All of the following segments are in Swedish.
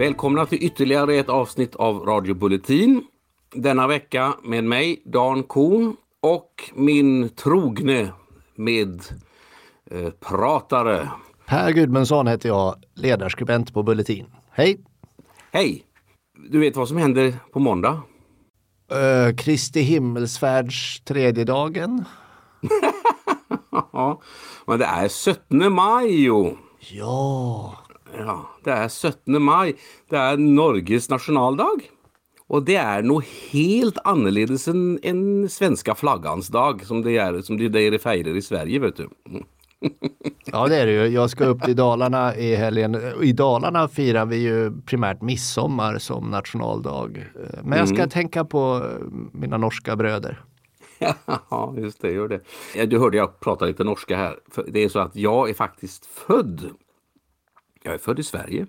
Välkomna till ytterligare ett avsnitt av Radio Bulletin. Denna vecka med mig, Dan Korn och min trogne medpratare. Per Gudmundsson heter jag, ledarskribent på Bulletin. Hej! Hej! Du vet vad som händer på måndag? Uh, Kristi himmelsfärds tredje dagen. ja, men det är 17 maj. Ja. Ja, det är 17 maj. Det är Norges nationaldag. Och det är nog helt annorledes än, än svenska flaggans dag som det är, som det är firar i Sverige. Vet du. Ja det är det ju. Jag ska upp till Dalarna i helgen. I Dalarna firar vi ju primärt midsommar som nationaldag. Men jag ska mm. tänka på mina norska bröder. Ja, just det, gör det. Du hörde jag prata lite norska här. Det är så att jag är faktiskt född. Jag är född i Sverige.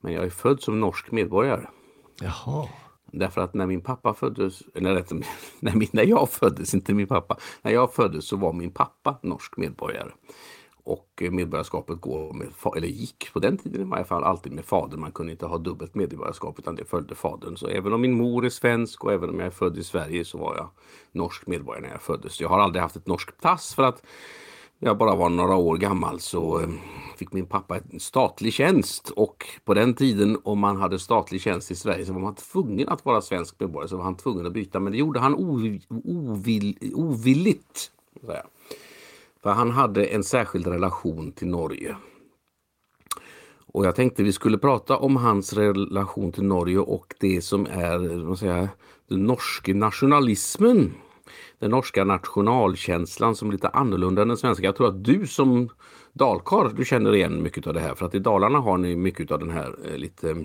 Men jag är född som norsk medborgare. Jaha. Därför att när min pappa föddes, eller rätt, när, min, när jag föddes, inte min pappa, när jag föddes så var min pappa norsk medborgare. Och medborgarskapet går med, eller gick på den tiden i varje fall alltid med fadern. Man kunde inte ha dubbelt medborgarskap utan det följde fadern. Så även om min mor är svensk och även om jag är född i Sverige så var jag norsk medborgare när jag föddes. Jag har aldrig haft ett norskt pass för att jag bara var några år gammal så eh, fick min pappa en statlig tjänst och på den tiden om man hade statlig tjänst i Sverige så var man tvungen att vara svensk medborgare så var han tvungen att byta men det gjorde han ovill, ovill, ovilligt. För han hade en särskild relation till Norge. Och jag tänkte vi skulle prata om hans relation till Norge och det som är vad säger, den norske nationalismen den norska nationalkänslan som är lite annorlunda än den svenska. Jag tror att du som dalkar, du känner igen mycket av det här för att i Dalarna har ni mycket av den här eh, lite eh,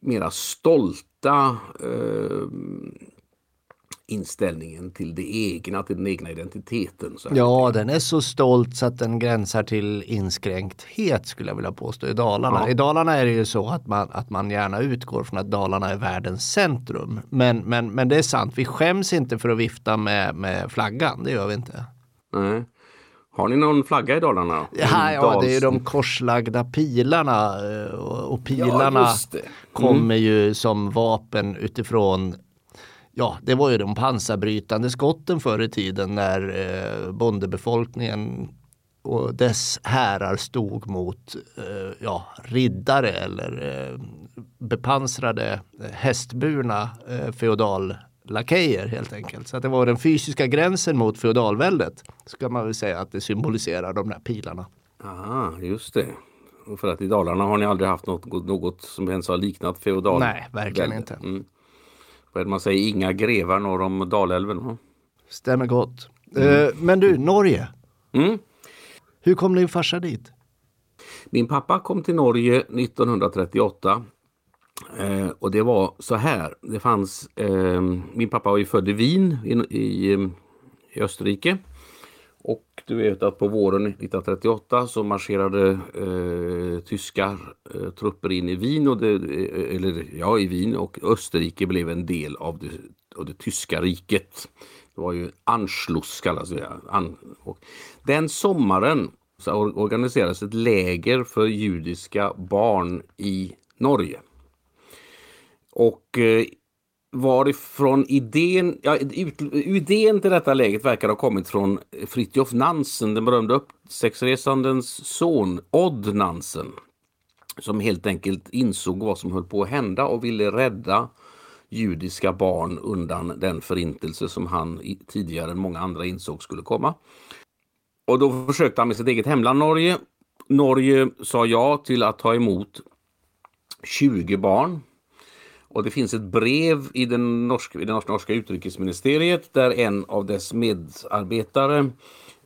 mera stolta eh, inställningen till det egna, till den egna identiteten. ja, den är så stolt så att den gränsar till inskränkthet skulle jag vilja påstå i Dalarna. Ja. I Dalarna är det ju så att man, att man gärna utgår från att Dalarna är världens centrum. Men, men, men det är sant, vi skäms inte för att vifta med, med flaggan, det gör vi inte. Nej. Har ni någon flagga i Dalarna? Ja, ja det är de korslagda pilarna eh, och pilarna ja, mm. kommer ju som vapen utifrån ja, det var ju de pansarbrytande skotten förr i tiden när eh, bondebefolkningen och dess härar stod mot eh, ja, riddare eller eh, bepansrade eh, hästburna eh, feodallakejer helt enkelt. Så att det var den fysiska gränsen mot feodalväldet. Ska man väl säga att det symboliserar de där pilarna. Aha, just det. Och för att i Dalarna har ni aldrig haft något, något som ens har liknat feodal Nej, verkligen inte. Mm. Vad man säger, inga grevar norr om Dalälven. Stämmer gott. Mm. Uh, men du, Norge. Mm. Hur kom din farsa dit? Min pappa kom till Norge 1938. Eh, och det var så här. Det fanns, eh, min pappa var ju född i Wien i, i, i Österrike. Och du vet att på våren 1938 så marscherade eh, tyska eh, trupper in i Wien, och det, eh, eller ja i Wien och Österrike blev en del av det, av det tyska riket. Det var ju Anschluss kallas det. An, och den sommaren så organiserades ett läger för judiska barn i Norge. Och eh, varifrån idén, ja, idén till detta läget verkar ha kommit från Fritjof Nansen, den berömde uppsexresandens son, Odd Nansen. Som helt enkelt insåg vad som höll på att hända och ville rädda judiska barn undan den förintelse som han tidigare än många andra insåg skulle komma. Och då försökte han med sitt eget hemland Norge. Norge sa ja till att ta emot 20 barn och det finns ett brev i, den norska, i det norska utrikesministeriet där en av dess medarbetare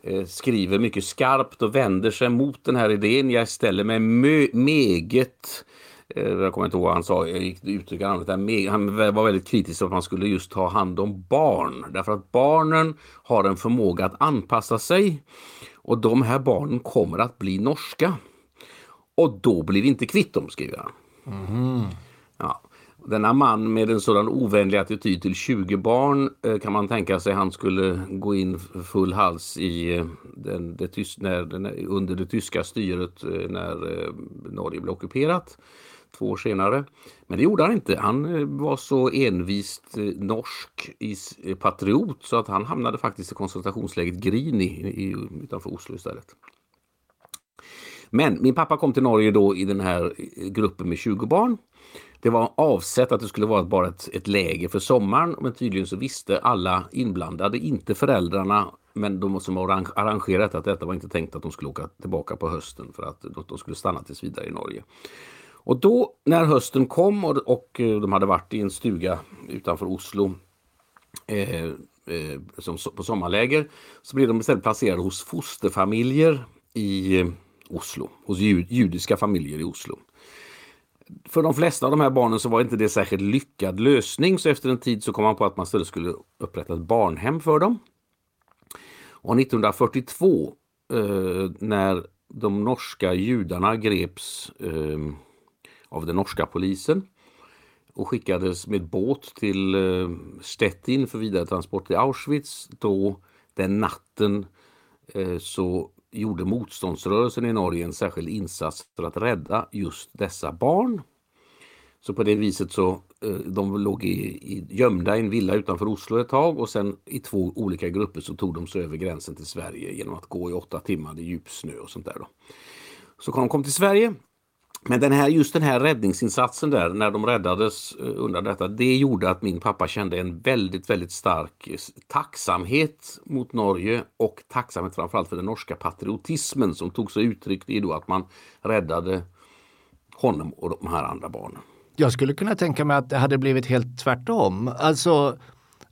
eh, skriver mycket skarpt och vänder sig mot den här idén. Jag ställer mig mö, meget eh, jag kommer inte ihåg vad han sa, jag gick namnet Han var väldigt kritisk att man skulle just ta hand om barn. Därför att barnen har en förmåga att anpassa sig. Och de här barnen kommer att bli norska. Och då blir vi inte kvitt dem, skriver han. Mm. Ja. Denna man med en sådan ovänlig attityd till 20 barn eh, kan man tänka sig han skulle gå in full hals i eh, den, det när, under det tyska styret eh, när Norge blev ockuperat. två år senare. Men det gjorde han inte. Han var så envist norsk patriot så att han hamnade faktiskt i koncentrationslägret Grini utanför Oslo istället. Men min pappa kom till Norge då i den här gruppen med 20 barn. Det var avsett att det skulle vara bara ett, ett läger för sommaren men tydligen så visste alla inblandade, inte föräldrarna men de som har arrangerat att detta var inte tänkt att de skulle åka tillbaka på hösten för att de skulle stanna tills vidare i Norge. Och då när hösten kom och, och eh, de hade varit i en stuga utanför Oslo eh, eh, som, på sommarläger så blev de istället placerade hos fosterfamiljer i eh, Oslo, hos jud, judiska familjer i Oslo. För de flesta av de här barnen så var inte det särskilt lyckad lösning så efter en tid så kom man på att man istället skulle upprätta ett barnhem för dem. Och 1942 eh, när de norska judarna greps eh, av den norska polisen och skickades med båt till eh, Stettin för vidare transport till Auschwitz. Då den natten eh, så gjorde motståndsrörelsen i Norge en särskild insats för att rädda just dessa barn. Så på det viset så eh, de låg i, i, gömda i en villa utanför Oslo ett tag och sen i två olika grupper så tog de sig över gränsen till Sverige genom att gå i åtta timmar i djup snö och sånt där. Då. Så de kom till Sverige men den här, just den här räddningsinsatsen där när de räddades undan under detta, det gjorde att min pappa kände en väldigt, väldigt stark eh, tacksamhet mot Norge och tacksamhet framförallt för den norska patriotismen som tog sig uttryck i då att man räddade honom och de här andra barnen. Jag skulle kunna tänka mig att det hade blivit helt tvärtom. Alltså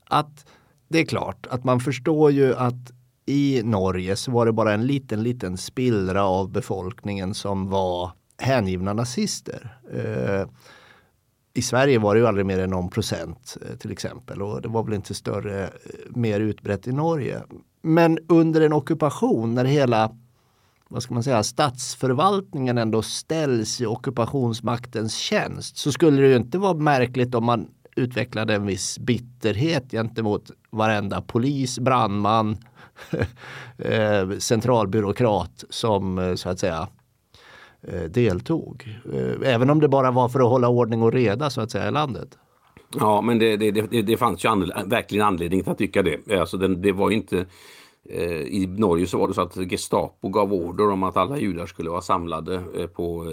att det är klart att man förstår ju att i Norge så var det bara en liten, liten spillra av befolkningen som var hängivna nazister. Eh, I Sverige var det ju aldrig mer än någon procent eh, till exempel och det var väl inte större, eh, mer utbrett i Norge. Men under en ockupation när hela vad ska man säga, statsförvaltningen ändå ställs i ockupationsmaktens tjänst så skulle det ju inte vara märkligt om man utvecklade en viss bitterhet gentemot varenda polis, brandman, eh, centralbyråkrat som eh, så att säga Eh, deltog. Eh, även om det bara var för att hålla ordning och reda så att säga i landet. Ja, men det, det, det, det fanns ju anled verkligen anledning att tycka det. Eh, alltså det, det var inte i Norge så var det så att Gestapo gav order om att alla judar skulle vara samlade på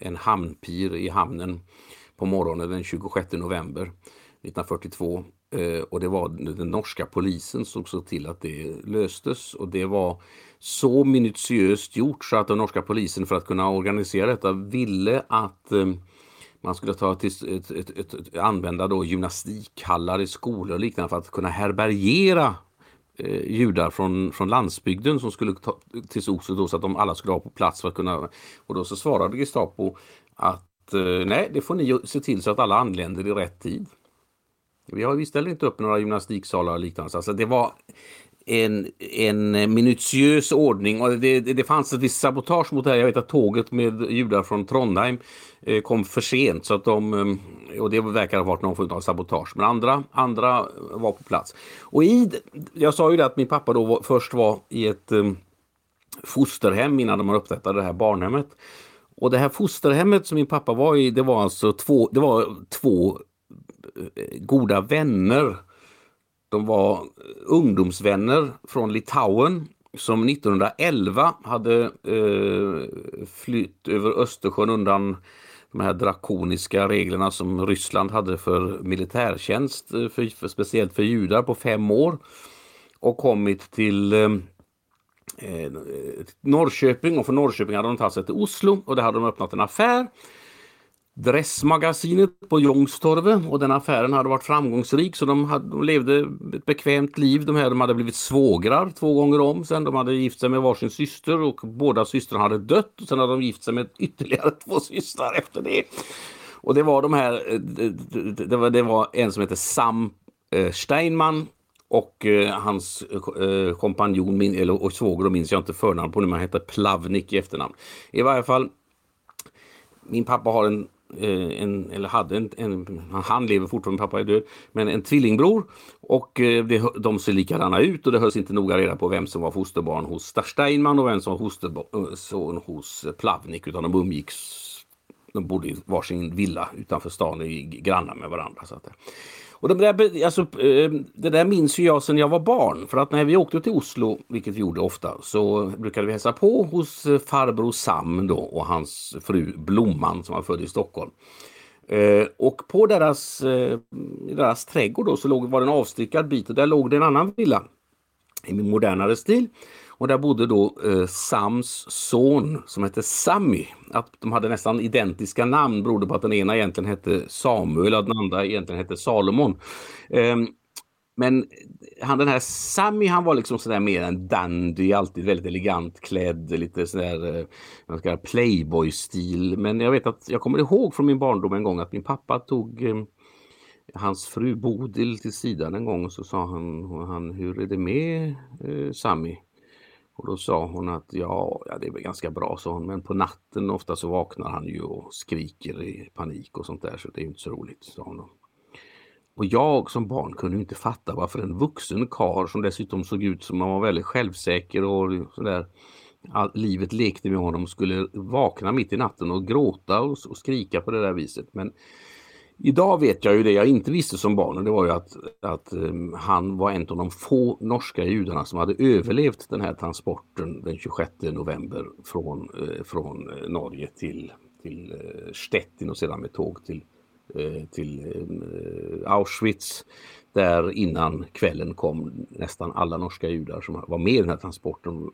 en hamnpir i hamnen på morgonen den 26 november 1942. Eh, och det var den norska polisen som såg till att det löstes och det var så minutiöst gjort så att den norska polisen för att kunna organisera detta ville att eh, man skulle ta till, ett, ett, ett, använda då gymnastikhallar i skolor och liknande för att kunna härbärgera eh, judar från, från landsbygden som skulle ta till Oslo så att de alla skulle ha på plats för att kunna... Och då så svarade Gestapo att eh, nej, det får ni se till så att alla anländer i rätt tid. Vi, har, vi ställer inte upp några gymnastiksalar och liknande. Alltså det var en, en minutiös ordning och det, det, det fanns ett visst sabotage mot det här. Jag vet att tåget med judar från Trondheim eh, kom för sent så att de, eh, och det verkar ha varit någon form av sabotage. Men andra, andra var på plats. Och i, jag sa ju det att min pappa då var, först var i ett eh, fosterhem innan de upprättade det här barnhemmet. Och det här fosterhemmet som min pappa var i, det var alltså två, det var två Eh, goda vänner de var ungdomsvänner från Litauen som 1911 hade eh, flytt över Östersjön undan de här drakoniska reglerna som Ryssland hade för militärtjänst, eh, för, för, speciellt för judar på fem år. Och kommit till eh, eh, Norrköping och från Norrköping hade de tagit sig till Oslo och där hade de öppnat en affär Dressmagasinet på Youngstorget och den affären hade varit framgångsrik så de, hade, de levde ett bekvämt liv. De, här, de hade blivit svågrar två gånger om sen. De hade gift sig med varsin syster och båda systrarna hade dött. Och sen hade de gift sig med ytterligare två systrar efter det. Och det var de här, eh, det var, det var en som hette Sam eh, Steinman och eh, hans kompanjon, eller och svåger, minns jag inte förnamn på nu, men han hette Plavnik i efternamn. I varje fall min pappa har en Eh, en, eller hade en, en, han lever fortfarande, pappa är död, men en tvillingbror. Och eh, det, de ser likadana ut och det hölls inte noga reda på vem som var fosterbarn hos Steinman och vem som var fosterson eh, hos Plavnik utan de umgicks de bodde i varsin villa utanför stan, i grannar med varandra. Så att, och det, där, alltså, eh, det där minns jag sedan jag var barn. För att när vi åkte till Oslo, vilket vi gjorde ofta, så brukade vi hälsa på hos eh, farbror Sam då och hans fru Blomman som var född i Stockholm. Eh, och på deras, eh, deras trädgård då så låg, var det en avstyckad bit och där låg det en annan villa i modernare stil. Och där bodde då eh, Sams son som hette Sammy. Att de hade nästan identiska namn berodde på att den ena egentligen hette Samuel och den andra egentligen hette Salomon. Eh, men han, den här Sammy han var liksom sådär mer en dandy, alltid väldigt elegant klädd, lite sådär eh, playboy-stil. Men jag vet att jag kommer ihåg från min barndom en gång att min pappa tog eh, hans fru Bodil till sidan en gång och så sa han, han hur är det med eh, Sammy? Och då sa hon att ja, ja, det är väl ganska bra, sa hon, men på natten ofta så vaknar han ju och skriker i panik och sånt där så det är inte så roligt, sa hon. Och jag som barn kunde inte fatta varför en vuxen kar som dessutom såg ut som han var väldigt självsäker och sådär livet lekte med honom skulle vakna mitt i natten och gråta och, och skrika på det där viset. Men Idag vet jag ju det jag inte visste som barn och det var ju att, att um, han var en av de få norska judarna som hade överlevt den här transporten den 26 november från, uh, från eh, Norge till, till uh, Stettin och sedan med tåg till, till ehm, Auschwitz. Där innan kvällen kom nästan alla norska judar som var med i den här transporten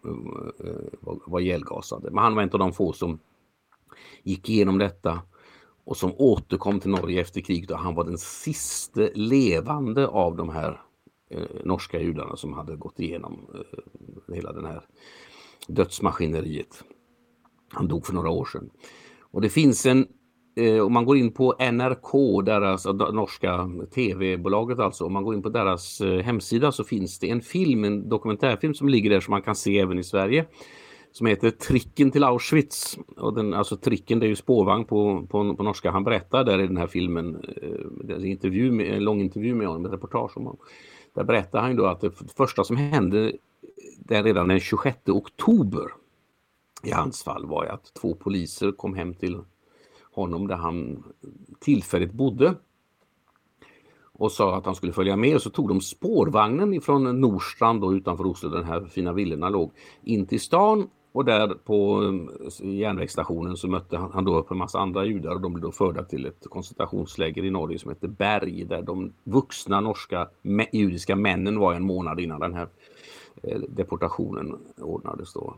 var ihjälgasade. Men han var en av de få som gick igenom detta och som återkom till Norge efter kriget och han var den sista levande av de här eh, norska judarna som hade gått igenom eh, hela den här dödsmaskineriet. Han dog för några år sedan. Och det finns en, eh, om man går in på NRK, deras norska tv-bolaget alltså, om man går in på deras eh, hemsida så finns det en film, en dokumentärfilm som ligger där som man kan se även i Sverige som heter Tricken till Auschwitz. Och den, alltså tricken det är ju spårvagn på, på, på norska. Han berättar där i den här filmen, eh, en, intervju med, en lång intervju med honom, ett reportage om honom. Där berättar han ju då att det första som hände där redan den 26 oktober i hans fall var att två poliser kom hem till honom där han tillfälligt bodde och sa att han skulle följa med och så tog de spårvagnen ifrån Norstrand då utanför Oslo, den här fina villorna låg, in till stan och där på eh, järnvägsstationen så mötte han, då upp en massa andra judar och de blev då förda till ett koncentrationsläger i Norge som heter Berg där de vuxna norska judiska männen var en månad innan den här eh, deportationen ordnades då.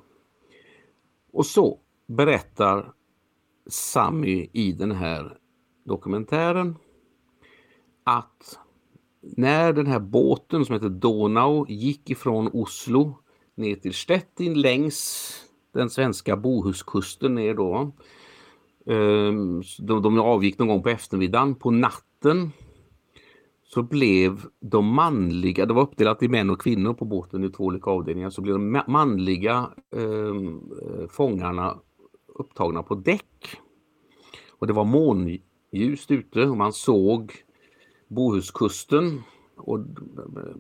Och så berättar Sami i den här dokumentären att när den här båten som heter Donau gick ifrån Oslo ner till Stettin längs den svenska Bohuskusten ner då. Ehm, de, de, avgick någon gång på eftermiddagen. På natten så blev de manliga, det var uppdelat i män och kvinnor på båten i två olika avdelningar, så blev de manliga ehm, eh, fångarna upptagna på däck. Och det var månljust ute och man såg Bohuskusten och eh,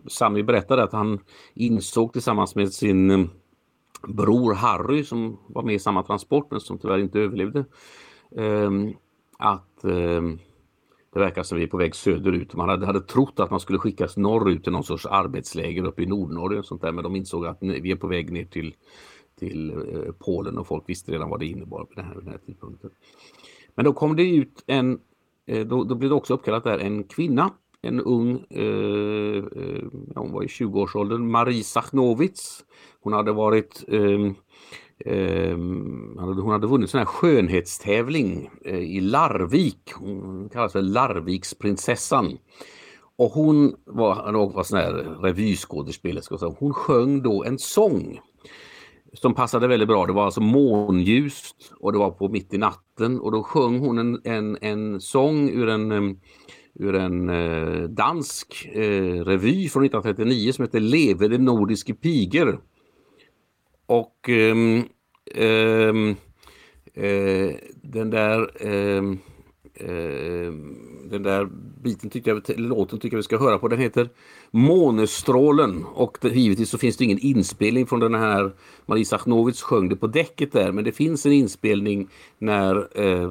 Sami berättade att han insåg tillsammans med sin eh, bror Harry som var med i samma transport men som tyvärr inte överlevde. Ehm, att ehm, det verkar som vi är på väg söderut. Man hade, hade trott att man skulle skickas norrut till någon sorts arbetsläger uppe i Nordnorge och sånt där men de insåg att vi är på väg ner till, till eh, Polen och folk visste redan vad det innebar på den här, den här tidpunkten. Men då kom det ut en, då, då blev det också uppkallat där en kvinna en ung, eh, eh hon var i 20-årsåldern, Marie Sachnovitz. Hon hade varit eh, eh, hon hade vunnit sån här skönhetstävling eh, i Larvik. Hon kallas för Larviksprinsessan. Och hon var, var sån här revyskådespelerska. Hon sjöng då en sång som passade väldigt bra. Det var alltså månljust och det var på mitt i natten och då sjöng hon en, en, en sång ur en ehm, ur en eh, dansk eh, revy från 1939 som heter Leve de nordiske piger. Och ehm, ehm, eh, den där ehm, Eh, den där biten tycker jag, låten tycker jag vi ska höra på. Den heter Månestrålen och det, givetvis så finns det ingen inspelning från den här Marie Sachnowitz sjöng det på däcket där men det finns en inspelning när eh,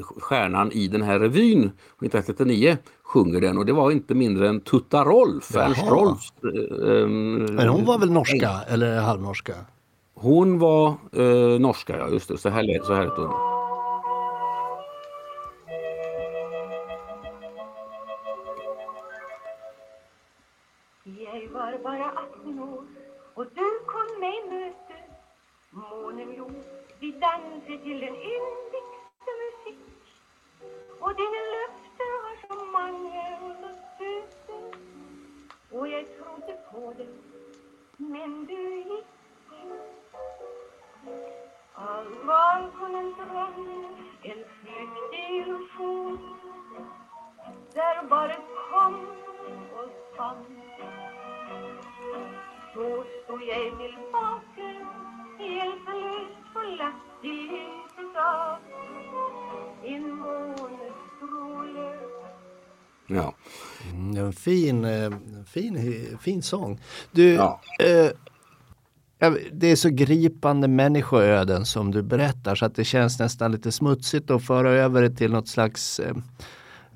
stjärnan i den här revyn 1939 sjunger den och det var inte mindre än Tutta Rolf, Ernst Rolf. Eh, men hon var väl norska eller halvnorska? Hon var eh, norska, ja just det. Så här, så här lät hon. Var bara 18 år. Och du kom mig möte Månen låg, vi dansade till den yndigste musik. Och dina löften var så många och söta och jag trodde på dig men du gick allt var som en dröm, en flyktig illusion där bara kom och fann jag tillbaka hjälplöst förlagt i ljuset av en månestråle Ja. Mm, en fin, eh, fin, fin sång. Du, ja. eh, det är så gripande människoöden som du berättar så att det känns nästan lite smutsigt att föra över det till något slags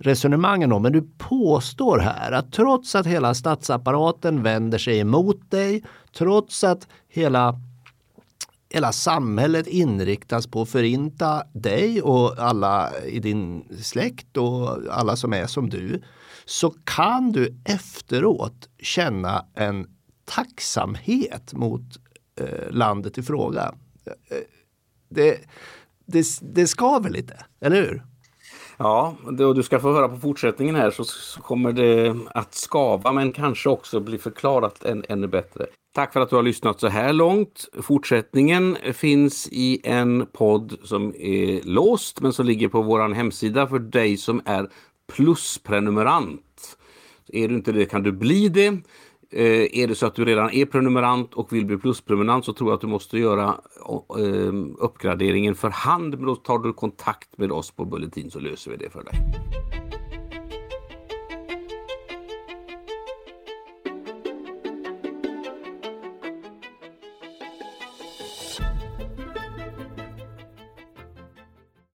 resonemangen om. Men du påstår här att trots att hela statsapparaten vänder sig emot dig, trots att hela hela samhället inriktas på att förinta dig och alla i din släkt och alla som är som du, så kan du efteråt känna en tacksamhet mot eh, landet i fråga. Eh, eh det, det, det skaver lite, eller hur? Ja, och du ska få höra på fortsättningen här så, så kommer det att skava men kanske också bli förklarat än, ännu bättre. Tack för att du har lyssnat så här långt. Fortsättningen finns i en podd som är låst men som ligger på vår hemsida för dig som är plusprenumerant. Är du inte det kan du bli det. Eh, är det så att du redan är prenumerant och vill bli plusprenumerant så tror jag att du måste göra eh, uppgraderingen för hand. Men då tar du kontakt med oss på Bulletin så löser vi det för dig.